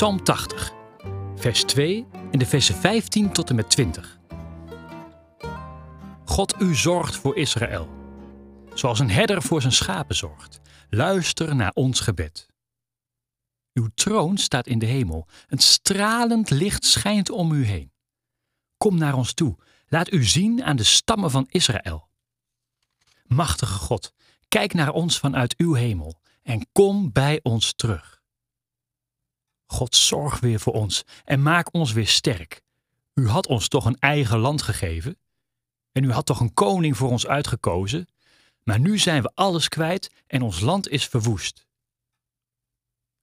Psalm 80, vers 2 en de versen 15 tot en met 20. God, u zorgt voor Israël, zoals een herder voor zijn schapen zorgt. Luister naar ons gebed. Uw troon staat in de hemel, een stralend licht schijnt om u heen. Kom naar ons toe, laat u zien aan de stammen van Israël. Machtige God, kijk naar ons vanuit uw hemel en kom bij ons terug. God, zorg weer voor ons en maak ons weer sterk. U had ons toch een eigen land gegeven? En u had toch een koning voor ons uitgekozen? Maar nu zijn we alles kwijt en ons land is verwoest.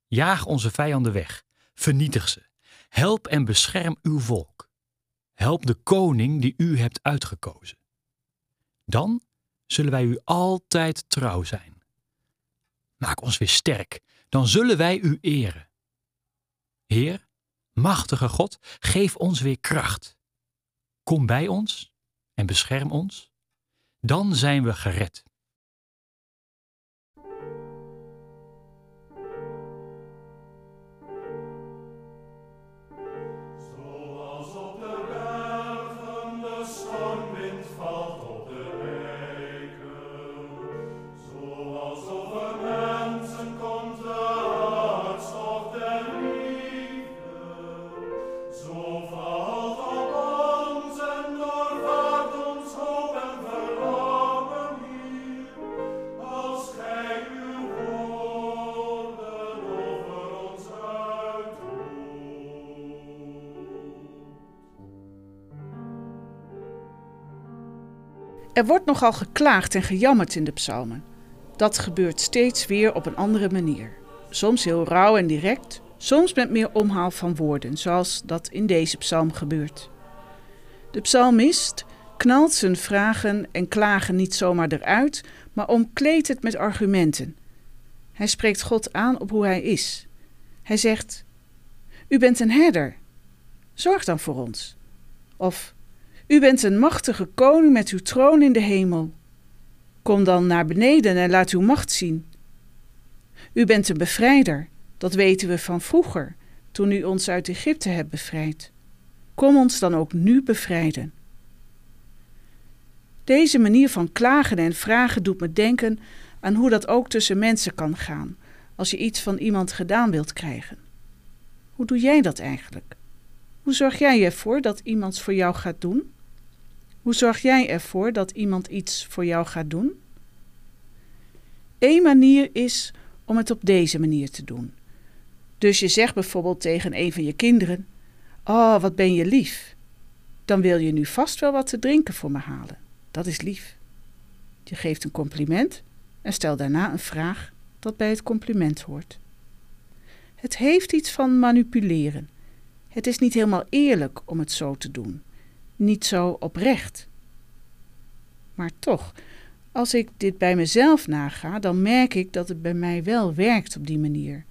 Jaag onze vijanden weg, vernietig ze. Help en bescherm uw volk. Help de koning die u hebt uitgekozen. Dan zullen wij u altijd trouw zijn. Maak ons weer sterk, dan zullen wij u eren. Heer, machtige God, geef ons weer kracht. Kom bij ons en bescherm ons, dan zijn we gered. Er wordt nogal geklaagd en gejammerd in de psalmen. Dat gebeurt steeds weer op een andere manier. Soms heel rauw en direct, soms met meer omhaal van woorden, zoals dat in deze psalm gebeurt. De psalmist knalt zijn vragen en klagen niet zomaar eruit, maar omkleedt het met argumenten. Hij spreekt God aan op hoe hij is. Hij zegt: U bent een herder. Zorg dan voor ons. Of u bent een machtige koning met uw troon in de hemel. Kom dan naar beneden en laat uw macht zien. U bent een bevrijder, dat weten we van vroeger, toen u ons uit Egypte hebt bevrijd. Kom ons dan ook nu bevrijden. Deze manier van klagen en vragen doet me denken aan hoe dat ook tussen mensen kan gaan als je iets van iemand gedaan wilt krijgen. Hoe doe jij dat eigenlijk? Hoe zorg jij ervoor dat iemand voor jou gaat doen? Hoe zorg jij ervoor dat iemand iets voor jou gaat doen? Eén manier is om het op deze manier te doen. Dus je zegt bijvoorbeeld tegen een van je kinderen: Oh, wat ben je lief. Dan wil je nu vast wel wat te drinken voor me halen. Dat is lief. Je geeft een compliment en stel daarna een vraag dat bij het compliment hoort. Het heeft iets van manipuleren. Het is niet helemaal eerlijk om het zo te doen niet zo oprecht. Maar toch, als ik dit bij mezelf naga, dan merk ik dat het bij mij wel werkt op die manier.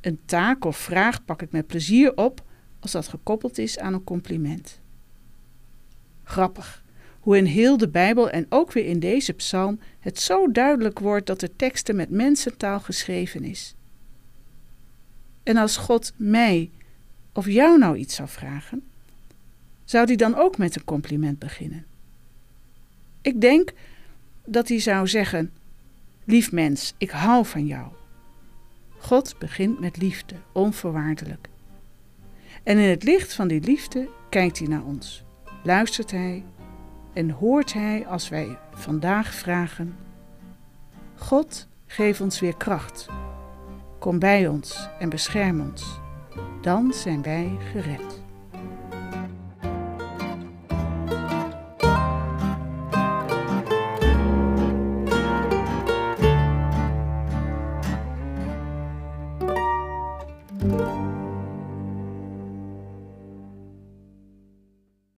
Een taak of vraag pak ik met plezier op als dat gekoppeld is aan een compliment. Grappig hoe in heel de Bijbel en ook weer in deze psalm het zo duidelijk wordt dat de teksten met mensentaal geschreven is. En als God mij of jou nou iets zou vragen, zou hij dan ook met een compliment beginnen? Ik denk dat hij zou zeggen: Lief mens, ik hou van jou. God begint met liefde, onvoorwaardelijk. En in het licht van die liefde kijkt hij naar ons, luistert hij en hoort hij als wij vandaag vragen: God, geef ons weer kracht. Kom bij ons en bescherm ons. Dan zijn wij gered.